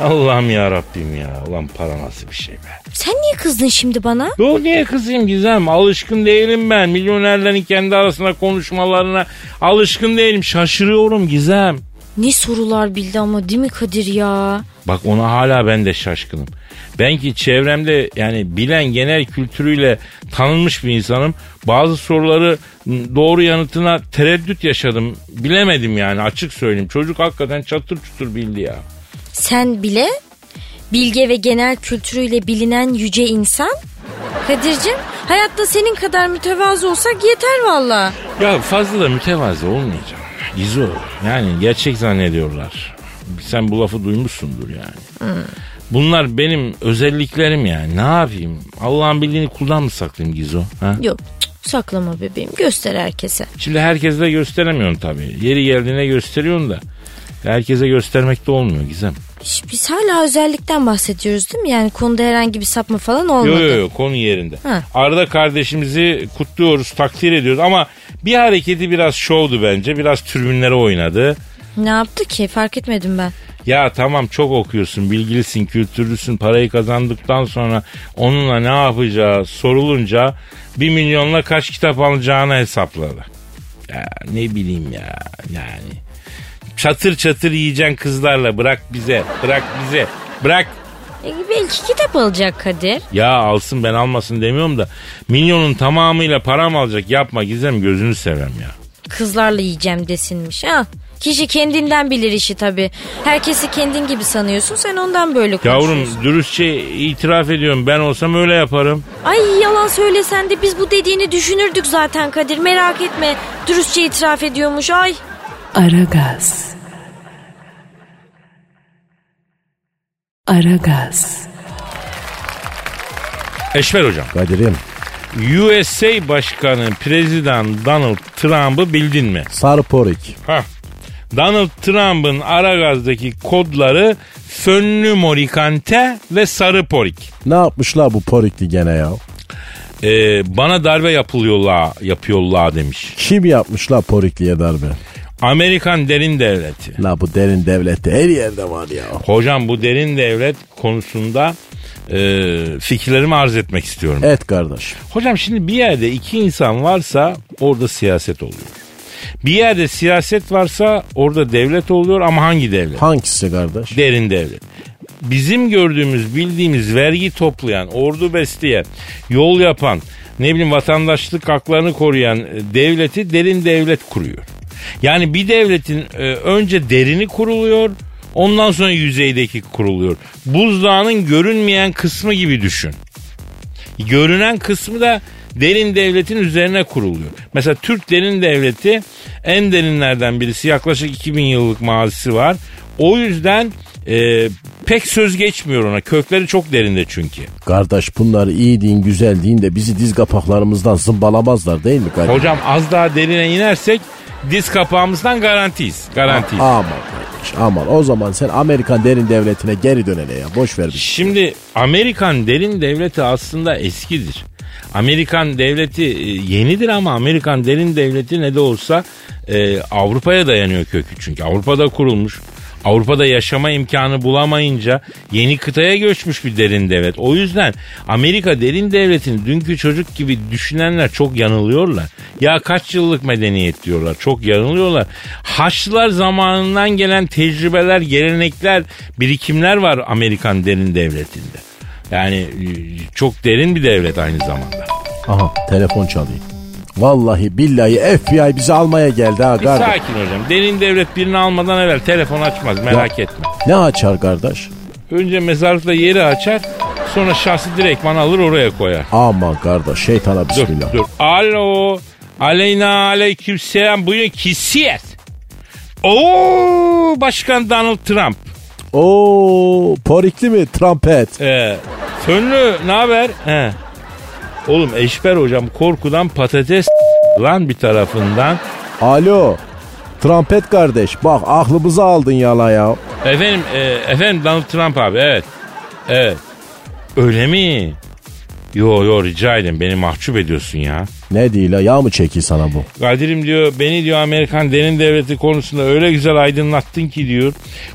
Speaker 3: Allah'ım ya Rabbim ya. Ulan para nasıl bir şey be.
Speaker 5: Sen niye kızdın şimdi bana?
Speaker 3: Yo niye kızayım Gizem? Alışkın değilim ben. Milyonerlerin kendi arasında konuşmalarına alışkın değilim. Şaşırıyorum Gizem.
Speaker 5: Ne sorular bildi ama değil mi Kadir ya?
Speaker 3: Bak ona hala ben de şaşkınım. Ben ki çevremde yani bilen genel kültürüyle tanınmış bir insanım. Bazı soruları doğru yanıtına tereddüt yaşadım. Bilemedim yani açık söyleyeyim. Çocuk hakikaten çatır çutur bildi ya.
Speaker 5: Sen bile bilge ve genel kültürüyle bilinen yüce insan. Kadir'cim hayatta senin kadar mütevazı olsak yeter valla.
Speaker 3: Ya fazla da mütevazi olmayacağım. İzo yani gerçek zannediyorlar. Sen bu lafı duymuşsundur yani. Bunlar benim özelliklerim yani. Ne yapayım? Allah'ın bildiğini kuldan mı saklayayım Gizo? Ha?
Speaker 5: Yok saklama bebeğim göster herkese.
Speaker 3: Şimdi herkese de gösteremiyorsun tabii. Yeri geldiğine gösteriyorsun da. Herkese göstermek de olmuyor Gizem.
Speaker 5: Biz hala özellikten bahsediyoruz değil mi? Yani konuda herhangi bir sapma falan olmadı.
Speaker 3: Yok yok yok konu yerinde.
Speaker 5: Ha.
Speaker 3: Arda kardeşimizi kutluyoruz, takdir ediyoruz ama bir hareketi biraz şovdu bence. Biraz tribünlere oynadı.
Speaker 5: Ne yaptı ki fark etmedim ben.
Speaker 3: Ya tamam çok okuyorsun, bilgilisin, kültürlüsün, parayı kazandıktan sonra onunla ne yapacağı sorulunca bir milyonla kaç kitap alacağını hesapladı. Ya ne bileyim ya yani. Çatır çatır yiyeceksin kızlarla bırak bize, bırak bize, bırak.
Speaker 5: E, belki kitap alacak Kadir.
Speaker 3: Ya alsın ben almasın demiyorum da milyonun tamamıyla param alacak yapma Gizem gözünü sevem ya.
Speaker 5: Kızlarla yiyeceğim desinmiş. Ha? Kişi kendinden bilir işi tabii. Herkesi kendin gibi sanıyorsun sen ondan böyle konuşuyorsun.
Speaker 3: Yavrum dürüstçe itiraf ediyorum ben olsam öyle yaparım.
Speaker 5: Ay yalan söylesen de biz bu dediğini düşünürdük zaten Kadir merak etme. Dürüstçe itiraf ediyormuş ay.
Speaker 2: Aragaz. Aragaz.
Speaker 3: Eşver hocam.
Speaker 4: Kadir'im
Speaker 3: USA Başkanı Prezident Donald Trump'ı bildin mi?
Speaker 4: sarı porik.
Speaker 3: Hah. Donald Trump'ın Aragaz'daki kodları fönlü morikante ve sarı porik.
Speaker 4: Ne yapmışlar bu porikli gene ya?
Speaker 3: Ee, bana darbe yapılıyorlar, yapıyorlar demiş.
Speaker 4: Kim yapmışlar porikliye darbe?
Speaker 3: Amerikan derin devleti.
Speaker 4: La bu derin devlette her yerde var ya.
Speaker 3: Hocam bu derin devlet konusunda e, fikirlerimi arz etmek istiyorum.
Speaker 4: Et kardeş.
Speaker 3: Hocam şimdi bir yerde iki insan varsa orada siyaset oluyor. Bir yerde siyaset varsa orada devlet oluyor ama hangi devlet?
Speaker 4: Hangisi kardeş?
Speaker 3: Derin devlet. Bizim gördüğümüz, bildiğimiz vergi toplayan, ordu besleyen, yol yapan, ne bileyim vatandaşlık haklarını koruyan e, devleti derin devlet kuruyor. Yani bir devletin e, önce derini kuruluyor, ondan sonra yüzeydeki kuruluyor. Buzdağının görünmeyen kısmı gibi düşün. Görünen kısmı da derin devletin üzerine kuruluyor. Mesela Türk derin devleti en derinlerden birisi yaklaşık 2000 yıllık mazisi var. O yüzden e, pek söz geçmiyor ona. Kökleri çok derinde çünkü.
Speaker 4: Kardeş bunları iyi deyin güzel deyin de bizi diz kapaklarımızdan zımbalamazlar değil mi kardeş?
Speaker 3: Hocam az daha derine inersek diz kapağımızdan garantiyiz. Garantiyiz.
Speaker 4: Aman kardeş aman o zaman sen Amerikan derin devletine geri dönene ya boş ver bizi.
Speaker 3: Şimdi Amerikan derin devleti aslında eskidir. Amerikan devleti e, yenidir ama Amerikan derin devleti ne de olsa e, Avrupa'ya dayanıyor kökü çünkü. Avrupa'da kurulmuş. Avrupa'da yaşama imkanı bulamayınca yeni kıtaya göçmüş bir derin devlet. O yüzden Amerika derin devletini dünkü çocuk gibi düşünenler çok yanılıyorlar. Ya kaç yıllık medeniyet diyorlar. Çok yanılıyorlar. Haçlılar zamanından gelen tecrübeler, gelenekler, birikimler var Amerikan derin devletinde. Yani e, çok derin bir devlet aynı zamanda.
Speaker 4: Aha telefon çalıyor. Vallahi billahi FBI bizi almaya geldi ha
Speaker 3: Bir
Speaker 4: kardeş.
Speaker 3: sakin hocam. Derin devlet birini almadan evvel telefon açmaz merak etme.
Speaker 4: Ne açar kardeş?
Speaker 3: Önce mezarlıkta yeri açar Sonra şahsı direktman alır oraya koyar.
Speaker 4: Aman kardeş şeytana
Speaker 3: Dur
Speaker 4: bismillah.
Speaker 3: dur. Alo. Aleyna aleykümselam. Buyurun kisiyet. Oo Başkan Donald Trump.
Speaker 4: Oo porikli mi trompet?
Speaker 3: Ee, Fönlü ne haber? He. Oğlum Eşber hocam korkudan patates lan bir tarafından.
Speaker 4: Alo. Trompet kardeş bak aklımızı aldın yala ya.
Speaker 3: Efendim, e, efendim Donald Trump abi evet. Evet. Öyle mi? Yo yo rica ederim beni mahcup ediyorsun ya.
Speaker 4: Ne değil la yağ mı çekiyor sana bu?
Speaker 3: Kadir'im diyor beni diyor Amerikan derin devleti konusunda öyle güzel aydınlattın ki diyor.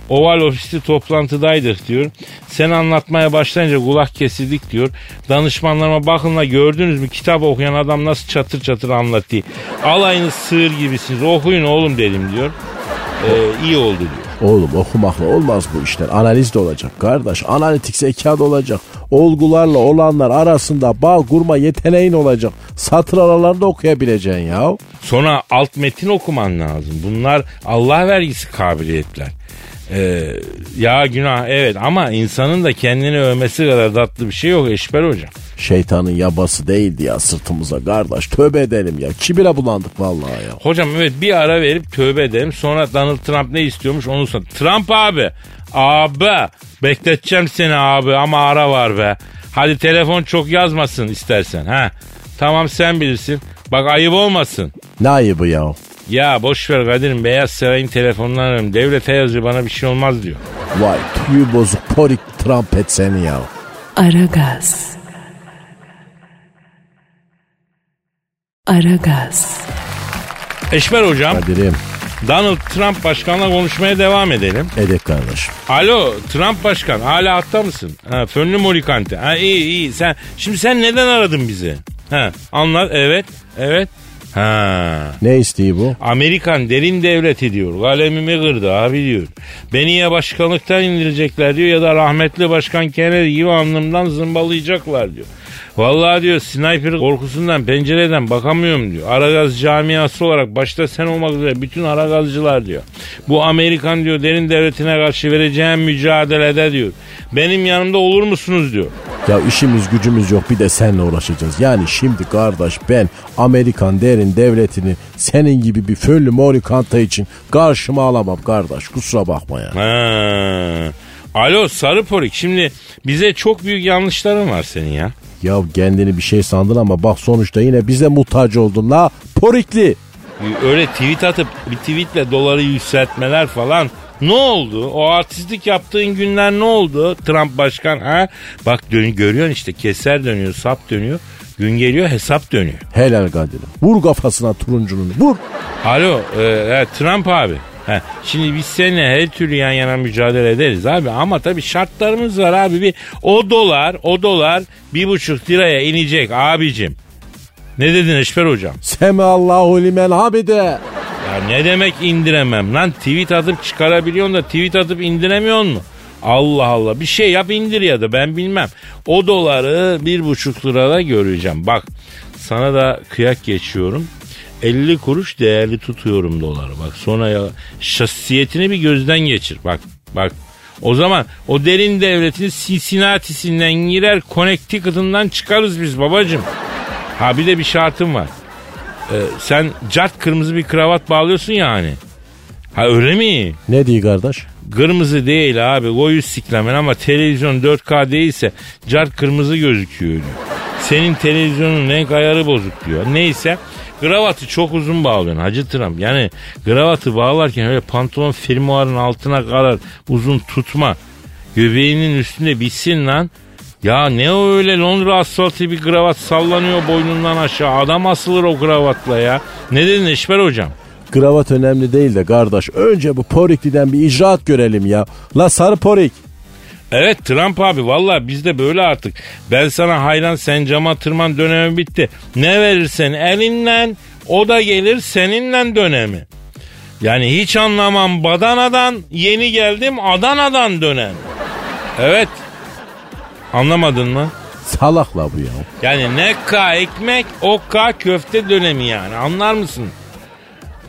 Speaker 3: Oval ofiste toplantıdaydık diyor. Sen anlatmaya başlayınca kulak kesildik diyor. Danışmanlarıma bakınla gördünüz mü kitap okuyan adam nasıl çatır çatır anlatıyor. Alayınız sığır gibisiniz okuyun oğlum dedim diyor. Ee, iyi oldu diyor.
Speaker 4: Oğlum okumakla olmaz bu işler. Analiz de olacak kardeş. Analitik zeka da olacak. Olgularla olanlar arasında bağ kurma yeteneğin olacak. Satır aralarında okuyabileceksin ya.
Speaker 3: Sonra alt metin okuman lazım. Bunlar Allah vergisi kabiliyetler. Ee, ya günah evet ama insanın da kendini övmesi kadar tatlı bir şey yok Eşber hocam.
Speaker 4: Şeytanın yabası değildi ya sırtımıza kardeş. Tövbe edelim ya. Kibire bulandık vallahi ya.
Speaker 3: Hocam evet bir ara verip tövbe edelim. Sonra Donald Trump ne istiyormuş onu sor. Trump abi. Abi. Bekleteceğim seni abi ama ara var be. Hadi telefon çok yazmasın istersen. ha. Tamam sen bilirsin. Bak ayıp olmasın.
Speaker 4: Ne ayıbı ya?
Speaker 3: Ya boş ver Kadir'im Beyaz Saray'ın telefonunu ararım. Devlete yazıyor bana bir şey olmaz diyor.
Speaker 4: Vay tüyü bozuk porik trompet seni ya.
Speaker 2: Aragaz. Aragaz.
Speaker 3: Eşber hocam
Speaker 4: Kadir'im
Speaker 3: Donald Trump başkanla konuşmaya devam edelim.
Speaker 4: edek kardeş.
Speaker 3: Alo Trump başkan hala hatta mısın? Ha, Fönlü Morikante. Ha, iyi iyi sen şimdi sen neden aradın bizi? Ha, anlat evet evet. Ha.
Speaker 4: Ne isteği bu?
Speaker 3: Amerikan derin devleti diyor. Kalemimi kırdı abi diyor. Beni ya başkanlıktan indirecekler diyor ya da rahmetli başkan Kennedy gibi alnımdan zımbalayacaklar diyor. Vallahi diyor sniper korkusundan pencereden bakamıyorum diyor. Aragaz camiası olarak başta sen olmak üzere bütün Aragazcılar diyor. Bu Amerikan diyor derin devletine karşı vereceğim mücadelede diyor. Benim yanımda olur musunuz diyor.
Speaker 4: Ya işimiz gücümüz yok bir de seninle uğraşacağız. Yani şimdi kardeş ben Amerikan derin devletini senin gibi bir föllü morikanta için karşıma alamam kardeş. Kusura bakma ya.
Speaker 3: Ha. Alo sarı porik şimdi bize çok büyük yanlışların var senin ya.
Speaker 4: Ya kendini bir şey sandın ama bak sonuçta yine bize muhtaç oldun la porikli.
Speaker 3: Öyle tweet atıp bir tweetle doları yükseltmeler falan. Ne oldu? O artistlik yaptığın günler ne oldu? Trump başkan ha? Bak dön görüyorsun işte keser dönüyor, sap dönüyor. Gün geliyor hesap dönüyor.
Speaker 4: Helal Kadir'im. Vur kafasına turuncunun vur.
Speaker 3: Alo e, e, Trump abi. Ha, şimdi biz seninle her türlü yan yana mücadele ederiz abi ama tabii şartlarımız var abi. Bir, o dolar o dolar bir buçuk liraya inecek abicim. Ne dedin Eşber hocam?
Speaker 4: Semi Allahu limen hamide.
Speaker 3: Ya ne demek indiremem lan? Tweet atıp çıkarabiliyorsun da tweet atıp indiremiyor mu? Allah Allah bir şey yap indir ya da ben bilmem. O doları bir buçuk lirada göreceğim. Bak sana da kıyak geçiyorum. 50 kuruş değerli tutuyorum doları. Bak sonra ya şahsiyetini bir gözden geçir. Bak bak o zaman o derin devletin Cincinnati'sinden girer Connecticut'ından çıkarız biz babacım. Ha bir de bir şartım var. Ee, sen cart kırmızı bir kravat bağlıyorsun ya hani. Ha öyle mi?
Speaker 4: Ne diyor kardeş?
Speaker 3: Kırmızı değil abi koyu siklemen ama televizyon 4K değilse cart kırmızı gözüküyor diyor. Senin televizyonun renk ayarı bozuk diyor. Neyse kravatı çok uzun bağlıyorsun Hacı Trump. Yani kravatı bağlarken öyle pantolon firmuarın altına kadar uzun tutma. Göbeğinin üstünde bitsin lan. Ya ne o öyle Londra asfaltı bir kravat sallanıyor boynundan aşağı. Adam asılır o kravatla ya. Ne dedin Eşber hocam?
Speaker 4: Kravat önemli değil de kardeş. Önce bu porikliden bir icraat görelim ya. La sarı porik.
Speaker 3: Evet Trump abi valla bizde böyle artık. Ben sana hayran sen cama tırman dönemi bitti. Ne verirsen elinden o da gelir seninle dönemi. Yani hiç anlamam Badana'dan yeni geldim Adana'dan dönem. Evet. Anlamadın mı?
Speaker 4: Salakla bu ya.
Speaker 3: Yani ne ka ekmek o ka köfte dönemi yani anlar mısın?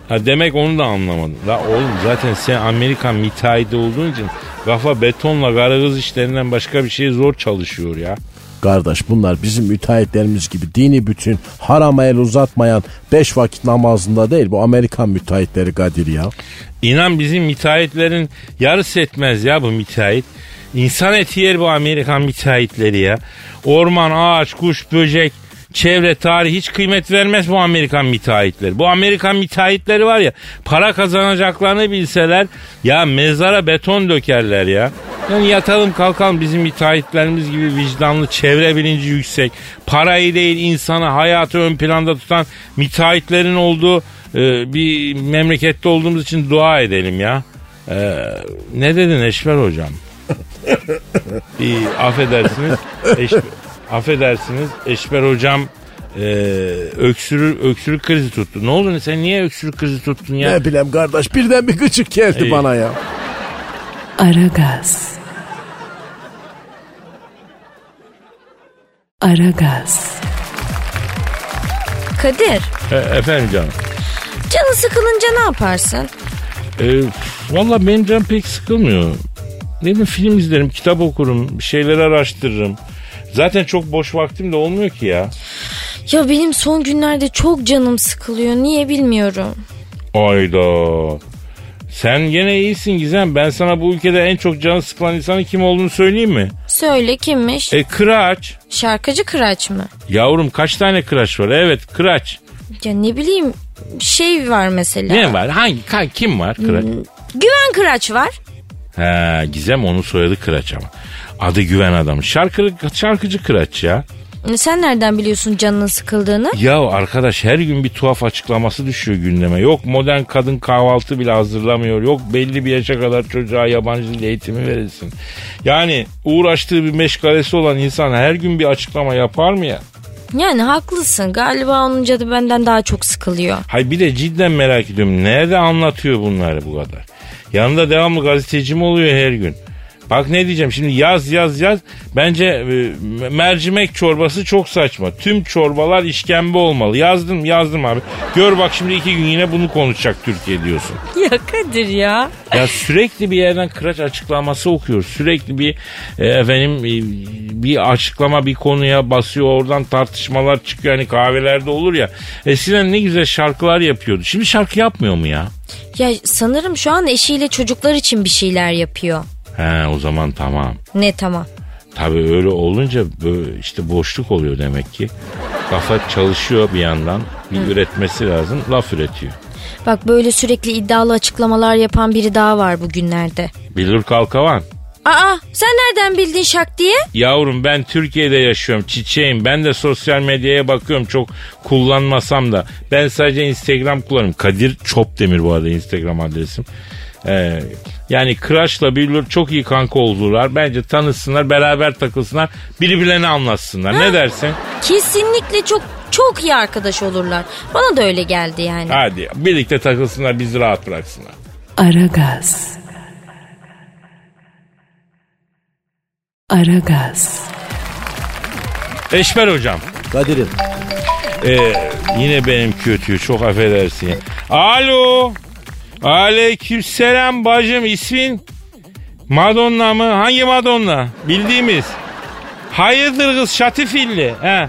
Speaker 3: Ha demek onu da anlamadın. La oğlum zaten sen Amerikan müteahhidi olduğun için kafa betonla karagız işlerinden başka bir şey zor çalışıyor ya.
Speaker 4: Kardeş bunlar bizim müteahhitlerimiz gibi dini bütün harama el uzatmayan beş vakit namazında değil bu Amerikan müteahhitleri Kadir ya.
Speaker 3: İnan bizim müteahhitlerin yarısı etmez ya bu müteahhit. İnsan eti yer bu Amerikan müteahhitleri ya. Orman, ağaç, kuş, böcek, çevre, tarih hiç kıymet vermez bu Amerikan müteahhitleri. Bu Amerikan müteahhitleri var ya para kazanacaklarını bilseler ya mezara beton dökerler ya. Yani yatalım kalkalım bizim müteahhitlerimiz gibi vicdanlı, çevre bilinci yüksek, parayı değil insanı, hayatı ön planda tutan müteahhitlerin olduğu e, bir memlekette olduğumuz için dua edelim ya. E, ne dedin Eşver hocam? İyi, affedersiniz. Eş, affedersiniz. Eşber hocam e, öksürür, öksürük krizi tuttu. Ne oldu sen niye öksürük krizi tuttun ya?
Speaker 4: Ne bileyim kardeş birden bir gıcık geldi
Speaker 3: İyi.
Speaker 4: bana ya.
Speaker 6: Aragaz. Aragaz.
Speaker 5: Kadir
Speaker 3: E, efendim canım.
Speaker 5: canı sıkılınca ne yaparsın?
Speaker 3: E, Valla benim canım pek sıkılmıyor. Ne bileyim film izlerim, kitap okurum, bir şeyler araştırırım. Zaten çok boş vaktim de olmuyor ki ya.
Speaker 5: Ya benim son günlerde çok canım sıkılıyor. Niye bilmiyorum.
Speaker 3: Ayda. Sen gene iyisin Gizem. Ben sana bu ülkede en çok canı sıkılan insanın kim olduğunu söyleyeyim mi?
Speaker 5: Söyle kimmiş?
Speaker 3: E kıraç.
Speaker 5: Şarkıcı Kıraç mı?
Speaker 3: Yavrum kaç tane kıraç var? Evet kıraç.
Speaker 5: Ya ne bileyim şey var mesela.
Speaker 3: Ne var? Hangi ka- kim var kıraç?
Speaker 5: Güven Kıraç var.
Speaker 3: He Gizem onun soyadı kıraç ama. Adı güven adamı. Şarkı, şarkıcı kıraç ya.
Speaker 5: Sen nereden biliyorsun canının sıkıldığını?
Speaker 3: Ya arkadaş her gün bir tuhaf açıklaması düşüyor gündeme. Yok modern kadın kahvaltı bile hazırlamıyor. Yok belli bir yaşa kadar çocuğa yabancı dil eğitimi verilsin. Yani uğraştığı bir meşgalesi olan insan her gün bir açıklama yapar mı ya?
Speaker 5: Yani haklısın. Galiba onun canı benden daha çok sıkılıyor.
Speaker 3: Hay bir de cidden merak ediyorum. Nerede anlatıyor bunları bu kadar? Yanında devamlı gazeteci mi oluyor her gün? Bak ne diyeceğim şimdi yaz yaz yaz. Bence e, mercimek çorbası çok saçma. Tüm çorbalar işkembe olmalı. Yazdım yazdım abi. Gör bak şimdi iki gün yine bunu konuşacak Türkiye diyorsun.
Speaker 5: Ya Kadir ya.
Speaker 3: Ya sürekli bir yerden kıraç açıklaması okuyor. Sürekli bir e, efendim e, bir açıklama bir konuya basıyor. Oradan tartışmalar çıkıyor. Hani kahvelerde olur ya. Eskiden ne güzel şarkılar yapıyordu. Şimdi şarkı yapmıyor mu ya?
Speaker 5: Ya sanırım şu an eşiyle çocuklar için bir şeyler yapıyor.
Speaker 3: He o zaman tamam.
Speaker 5: Ne tamam.
Speaker 3: Tabii öyle olunca böyle işte boşluk oluyor demek ki. Kafa çalışıyor bir yandan. Bir üretmesi lazım. Laf üretiyor.
Speaker 5: Bak böyle sürekli iddialı açıklamalar yapan biri daha var bugünlerde.
Speaker 3: Bilir kalkavan.
Speaker 5: Aa sen nereden bildin şak diye?
Speaker 3: Yavrum ben Türkiye'de yaşıyorum çiçeğim. Ben de sosyal medyaya bakıyorum çok kullanmasam da. Ben sadece Instagram kullanıyorum. Kadir Çopdemir bu arada Instagram adresim. Ee, yani Crush'la Billur çok iyi kanka oldular. Bence tanışsınlar, beraber takılsınlar, birbirlerini anlatsınlar. Ne dersin?
Speaker 5: Kesinlikle çok çok iyi arkadaş olurlar. Bana da öyle geldi yani.
Speaker 3: Hadi birlikte takılsınlar, bizi rahat bıraksınlar.
Speaker 6: Aragaz. Aragaz.
Speaker 3: Eşber hocam.
Speaker 4: Kadir'im
Speaker 3: Ee, yine benim kötü çok affedersin. Alo. Aleykümselam bacım ismin Madonna mı? Hangi Madonna? Bildiğimiz. Hayırdır kız şatifilli. He.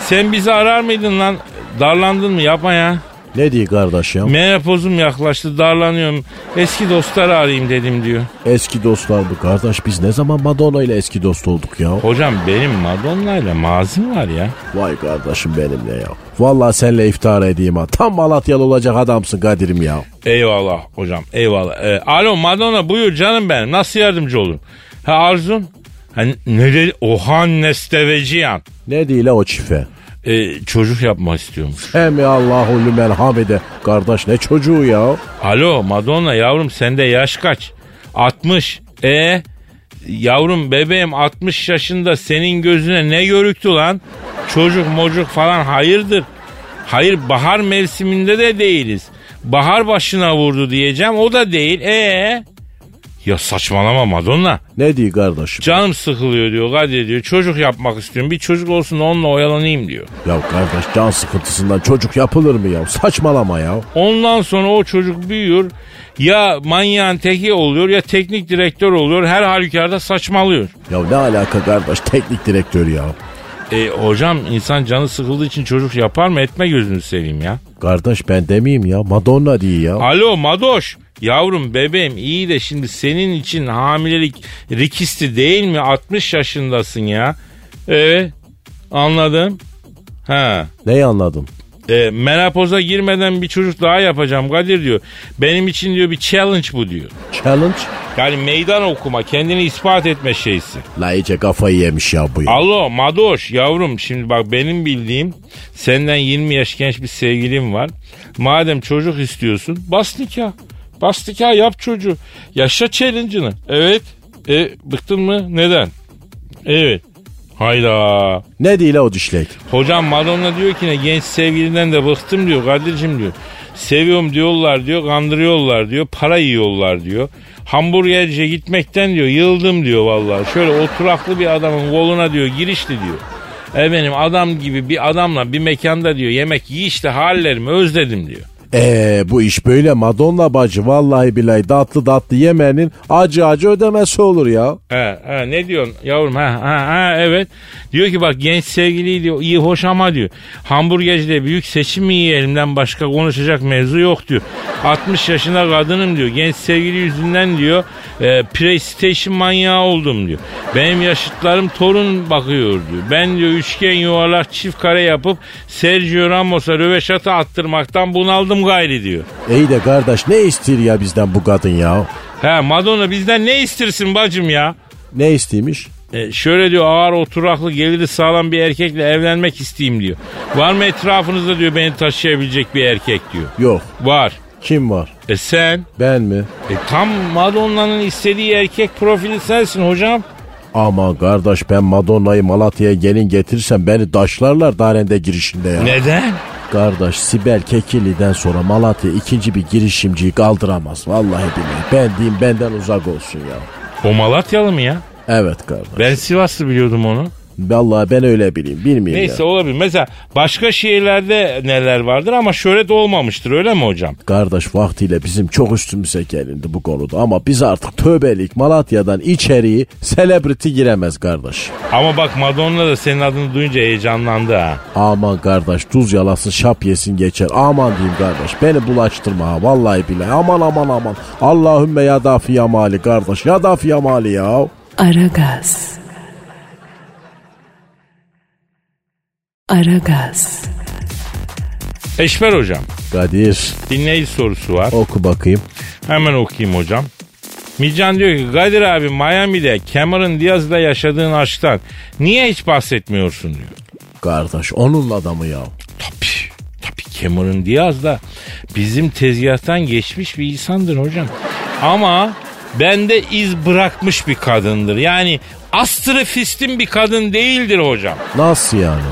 Speaker 3: Sen bizi arar mıydın lan? Darlandın mı? Yapma ya.
Speaker 4: Ne diyor kardeş ya?
Speaker 3: Menopozum yaklaştı darlanıyorum. Eski dostları arayayım dedim diyor.
Speaker 4: Eski dostlar bu kardeş biz ne zaman Madonna ile eski dost olduk ya?
Speaker 3: Hocam benim Madonna ile mazim var ya.
Speaker 4: Vay kardeşim benimle ya. Vallahi seninle iftihar edeyim ha. Tam Malatyalı olacak adamsın Kadir'im ya.
Speaker 3: Eyvallah hocam eyvallah. Ee, alo Madonna buyur canım benim nasıl yardımcı olurum? Ha Arzun? Ha, ne dedi? Ohan Nesteveciyan.
Speaker 4: Ne değil o çife?
Speaker 3: Ee, çocuk yapmak istiyormuş.
Speaker 4: Hem Allahu lümen hamide. Kardeş ne çocuğu ya?
Speaker 3: Alo Madonna yavrum sende yaş kaç? 60. E yavrum bebeğim 60 yaşında senin gözüne ne görüktü lan? Çocuk mocuk falan hayırdır? Hayır bahar mevsiminde de değiliz. Bahar başına vurdu diyeceğim o da değil. E Ya saçmalama Madonna.
Speaker 4: Ne diyor kardeşim?
Speaker 3: Canım sıkılıyor diyor Kadir diyor. Çocuk yapmak istiyorum. Bir çocuk olsun da onunla oyalanayım diyor.
Speaker 4: Ya kardeş can sıkıntısından çocuk yapılır mı ya? Saçmalama ya.
Speaker 3: Ondan sonra o çocuk büyüyor. Ya manyağın teki oluyor ya teknik direktör oluyor. Her halükarda saçmalıyor.
Speaker 4: Ya ne alaka kardeş teknik direktör ya.
Speaker 3: E hocam insan canı sıkıldığı için çocuk yapar mı? Etme gözünü seveyim ya.
Speaker 4: Kardeş ben demeyeyim ya. Madonna diye ya.
Speaker 3: Alo Madoş. Yavrum bebeğim iyi de şimdi senin için hamilelik rikisti değil mi? 60 yaşındasın ya. Evet anladım. Ha.
Speaker 4: Neyi anladım?
Speaker 3: E, menopoza girmeden bir çocuk daha yapacağım Kadir diyor. Benim için diyor bir challenge bu diyor.
Speaker 4: Challenge?
Speaker 3: Yani meydan okuma, kendini ispat etme şeysi.
Speaker 4: La iyice kafayı yemiş ya bu ya.
Speaker 3: Alo Madoş yavrum şimdi bak benim bildiğim senden 20 yaş genç bir sevgilim var. Madem çocuk istiyorsun bas nikah. Bas nikah yap çocuğu. Yaşa challenge'ını. Evet. E, bıktın mı? Neden? Evet. Hayda.
Speaker 4: Ne değil o dişlek?
Speaker 3: Hocam Madonna diyor ki ne genç sevgilinden de bıktım diyor Kadir'cim diyor. Seviyorum diyorlar diyor kandırıyorlar diyor para yiyorlar diyor. Hamburgerciye gitmekten diyor yıldım diyor vallahi. Şöyle oturaklı bir adamın koluna diyor girişti diyor. Efendim adam gibi bir adamla bir mekanda diyor yemek yiyişte hallerimi özledim diyor.
Speaker 4: Eee bu iş böyle Madonna bacı vallahi billahi tatlı tatlı yemenin acı acı ödemesi olur ya.
Speaker 3: He, he, ne diyorsun yavrum ha, ha, ha evet. Diyor ki bak genç sevgili diyor iyi hoş ama diyor. Hamburgercide büyük seçim mi yiyelimden başka konuşacak mevzu yok diyor. 60 yaşında kadınım diyor. Genç sevgili yüzünden diyor e, PlayStation manyağı oldum diyor. Benim yaşıtlarım torun bakıyor diyor. Ben diyor üçgen yuvarlak çift kare yapıp Sergio Ramos'a röveşata attırmaktan bunaldım gayri diyor.
Speaker 4: İyi de kardeş ne istiyor ya bizden bu kadın ya?
Speaker 3: He Madonna bizden ne istirsin bacım ya?
Speaker 4: Ne istiymiş?
Speaker 3: E, şöyle diyor ağır oturaklı geliri sağlam bir erkekle evlenmek isteyeyim diyor. Var mı etrafınızda diyor beni taşıyabilecek bir erkek diyor.
Speaker 4: Yok.
Speaker 3: Var.
Speaker 4: Kim var?
Speaker 3: E sen?
Speaker 4: Ben mi?
Speaker 3: E, tam Madonna'nın istediği erkek profili sensin hocam.
Speaker 4: Aman kardeş ben Madonna'yı Malatya'ya gelin getirsem beni daşlarlar darende girişinde ya.
Speaker 3: Neden?
Speaker 4: Kardeş Sibel Kekilli'den sonra Malatya ikinci bir girişimciyi kaldıramaz. Vallahi billahi. Ben diyeyim benden uzak olsun ya.
Speaker 3: O Malatyalı mı ya?
Speaker 4: Evet kardeş.
Speaker 3: Ben Sivaslı biliyordum onu.
Speaker 4: Vallahi ben öyle bileyim. Bilmiyorum
Speaker 3: Neyse
Speaker 4: ya.
Speaker 3: olabilir. Mesela başka şehirlerde neler vardır ama şöhret olmamıştır öyle mi hocam?
Speaker 4: Kardeş vaktiyle bizim çok üstümüze gelindi bu konuda ama biz artık tövbelik Malatya'dan içeriği celebrity giremez kardeş.
Speaker 3: Ama bak Madonna da senin adını duyunca heyecanlandı ha.
Speaker 4: Aman kardeş tuz yalasın şap yesin geçer. Aman diyeyim kardeş beni bulaştırma ha vallahi billahi. Aman aman aman. Allahümme ya dafi ya mali kardeş ya dafi ya mali ya.
Speaker 6: Aragaz. Aragaz.
Speaker 3: Eşber hocam
Speaker 4: Kadir
Speaker 3: dinleyici sorusu var.
Speaker 4: oku bakayım.
Speaker 3: Hemen okuyayım hocam. Mican diyor ki Kadir abi Miami'de Cameron Diaz'la yaşadığın aşktan niye hiç bahsetmiyorsun diyor.
Speaker 4: Kardeş onun adamı ya.
Speaker 3: Tabii. Tabii Cameron Diaz da bizim tezgahtan geçmiş bir insandır hocam. Ama bende iz bırakmış bir kadındır. Yani astrofistin bir kadın değildir hocam.
Speaker 4: Nasıl yani?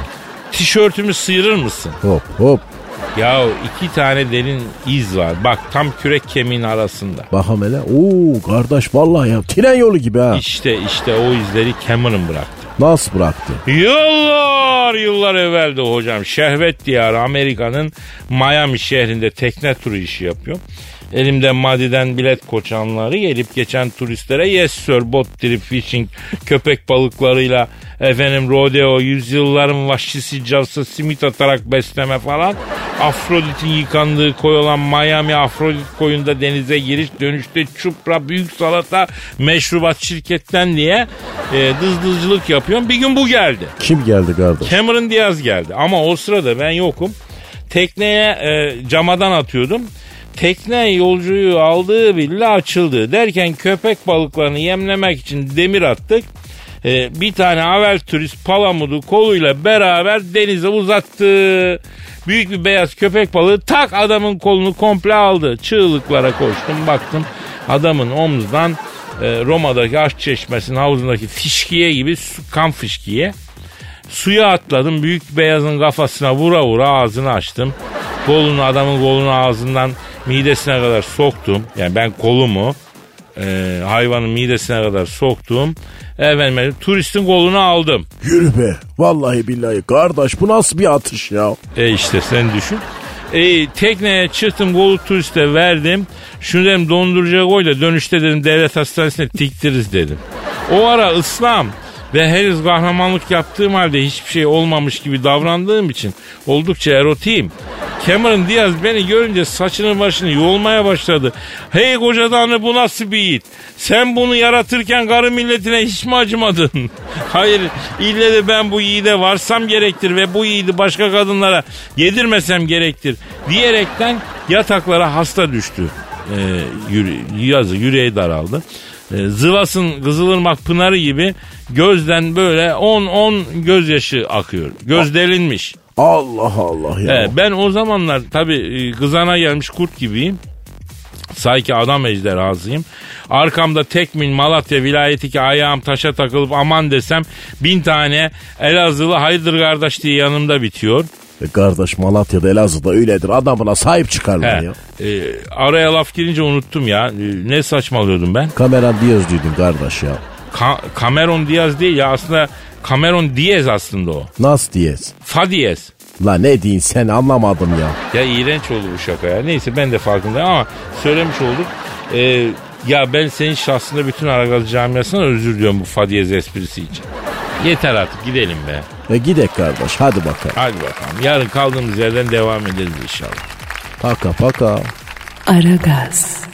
Speaker 3: Tişörtümü sıyırır mısın?
Speaker 4: Hop hop.
Speaker 3: Ya iki tane derin iz var. Bak tam kürek kemiğin arasında.
Speaker 4: Bakalım hele. Oo kardeş vallahi ya tren yolu gibi ha.
Speaker 3: İşte işte o izleri Cameron bıraktı.
Speaker 4: Nasıl bıraktı?
Speaker 3: Yıllar yıllar evveldi hocam. Şehvet diyarı Amerika'nın Miami şehrinde tekne turu işi yapıyor. Elimde madiden bilet koçanları gelip geçen turistlere yes sir bot trip fishing köpek balıklarıyla efendim rodeo yüzyılların vahşisi cavsa simit atarak besleme falan. Afrodit'in yıkandığı koy olan Miami Afrodit koyunda denize giriş dönüşte çupra büyük salata meşrubat şirketten diye e, dızdızcılık yapıyorum. Bir gün bu geldi.
Speaker 4: Kim geldi kardeş?
Speaker 3: Cameron Diaz geldi ama o sırada ben yokum. Tekneye e, camadan atıyordum. Tekne yolcuyu aldığı bile açıldı. Derken köpek balıklarını yemlemek için demir attık. E, bir tane avel turist palamudu koluyla beraber denize uzattı. Büyük bir beyaz köpek balığı tak adamın kolunu komple aldı. Çığlıklara koştum baktım adamın omzundan e, Roma'daki aşk çeşmesinin havuzundaki fişkiye gibi su, kan fişkiye. Suya atladım büyük beyazın kafasına vura vura ağzını açtım. Kolunu adamın kolunu ağzından midesine kadar soktum. Yani ben kolumu e, hayvanın midesine kadar soktum. Efendim turistin kolunu aldım.
Speaker 4: Yürü be. Vallahi billahi kardeş bu nasıl bir atış ya?
Speaker 3: E işte sen düşün. E, tekneye çıktım kolu turiste verdim. Şunu dedim dondurucuya koy da dönüşte dedim devlet hastanesine diktiririz dedim. O ara İslam ve henüz kahramanlık yaptığım halde hiçbir şey olmamış gibi davrandığım için oldukça erotiyim. Cameron Diaz beni görünce saçını başını yolmaya başladı. Hey koca tanrı bu nasıl bir yiğit? Sen bunu yaratırken karı milletine hiç mi acımadın? Hayır ille de ben bu yiğide varsam gerektir ve bu yiğidi başka kadınlara yedirmesem gerektir diyerekten yataklara hasta düştü. Ee, yazı yüreği daraldı. Ee, Zıvas'ın Kızılırmak Pınarı gibi gözden böyle 10-10 gözyaşı akıyor. Göz delinmiş.
Speaker 4: Allah Allah ya.
Speaker 3: Evet, ben o zamanlar tabii kızana gelmiş kurt gibiyim. Sanki adam ejderhasıyım. Arkamda Tekmin Malatya vilayeti ki ayağım taşa takılıp aman desem bin tane Elazığlı hayırdır kardeş diye yanımda bitiyor.
Speaker 4: E kardeş Malatya'da Elazığ'da öyledir. Adamına sahip çıkarlar ya.
Speaker 3: e, araya laf girince unuttum ya. E, ne saçmalıyordum ben?
Speaker 4: Kameran Diaz duydun kardeş ya.
Speaker 3: Ka- Cameron Diaz değil ya aslında Cameron Diaz aslında o.
Speaker 4: Nas Diaz.
Speaker 3: Fa Diaz.
Speaker 4: La ne deyin sen anlamadım ya.
Speaker 3: Ya iğrenç oldu bu şaka ya. Neyse ben de farkındayım ama söylemiş olduk. Ee, ya ben senin şahsında bütün Aragaz camiasına özür diliyorum bu Fadiyez esprisi için. Yeter artık gidelim be.
Speaker 4: E gidek kardeş hadi bakalım.
Speaker 3: Hadi bakalım. Yarın kaldığımız yerden devam ederiz inşallah.
Speaker 4: Paka paka.
Speaker 6: Aragaz.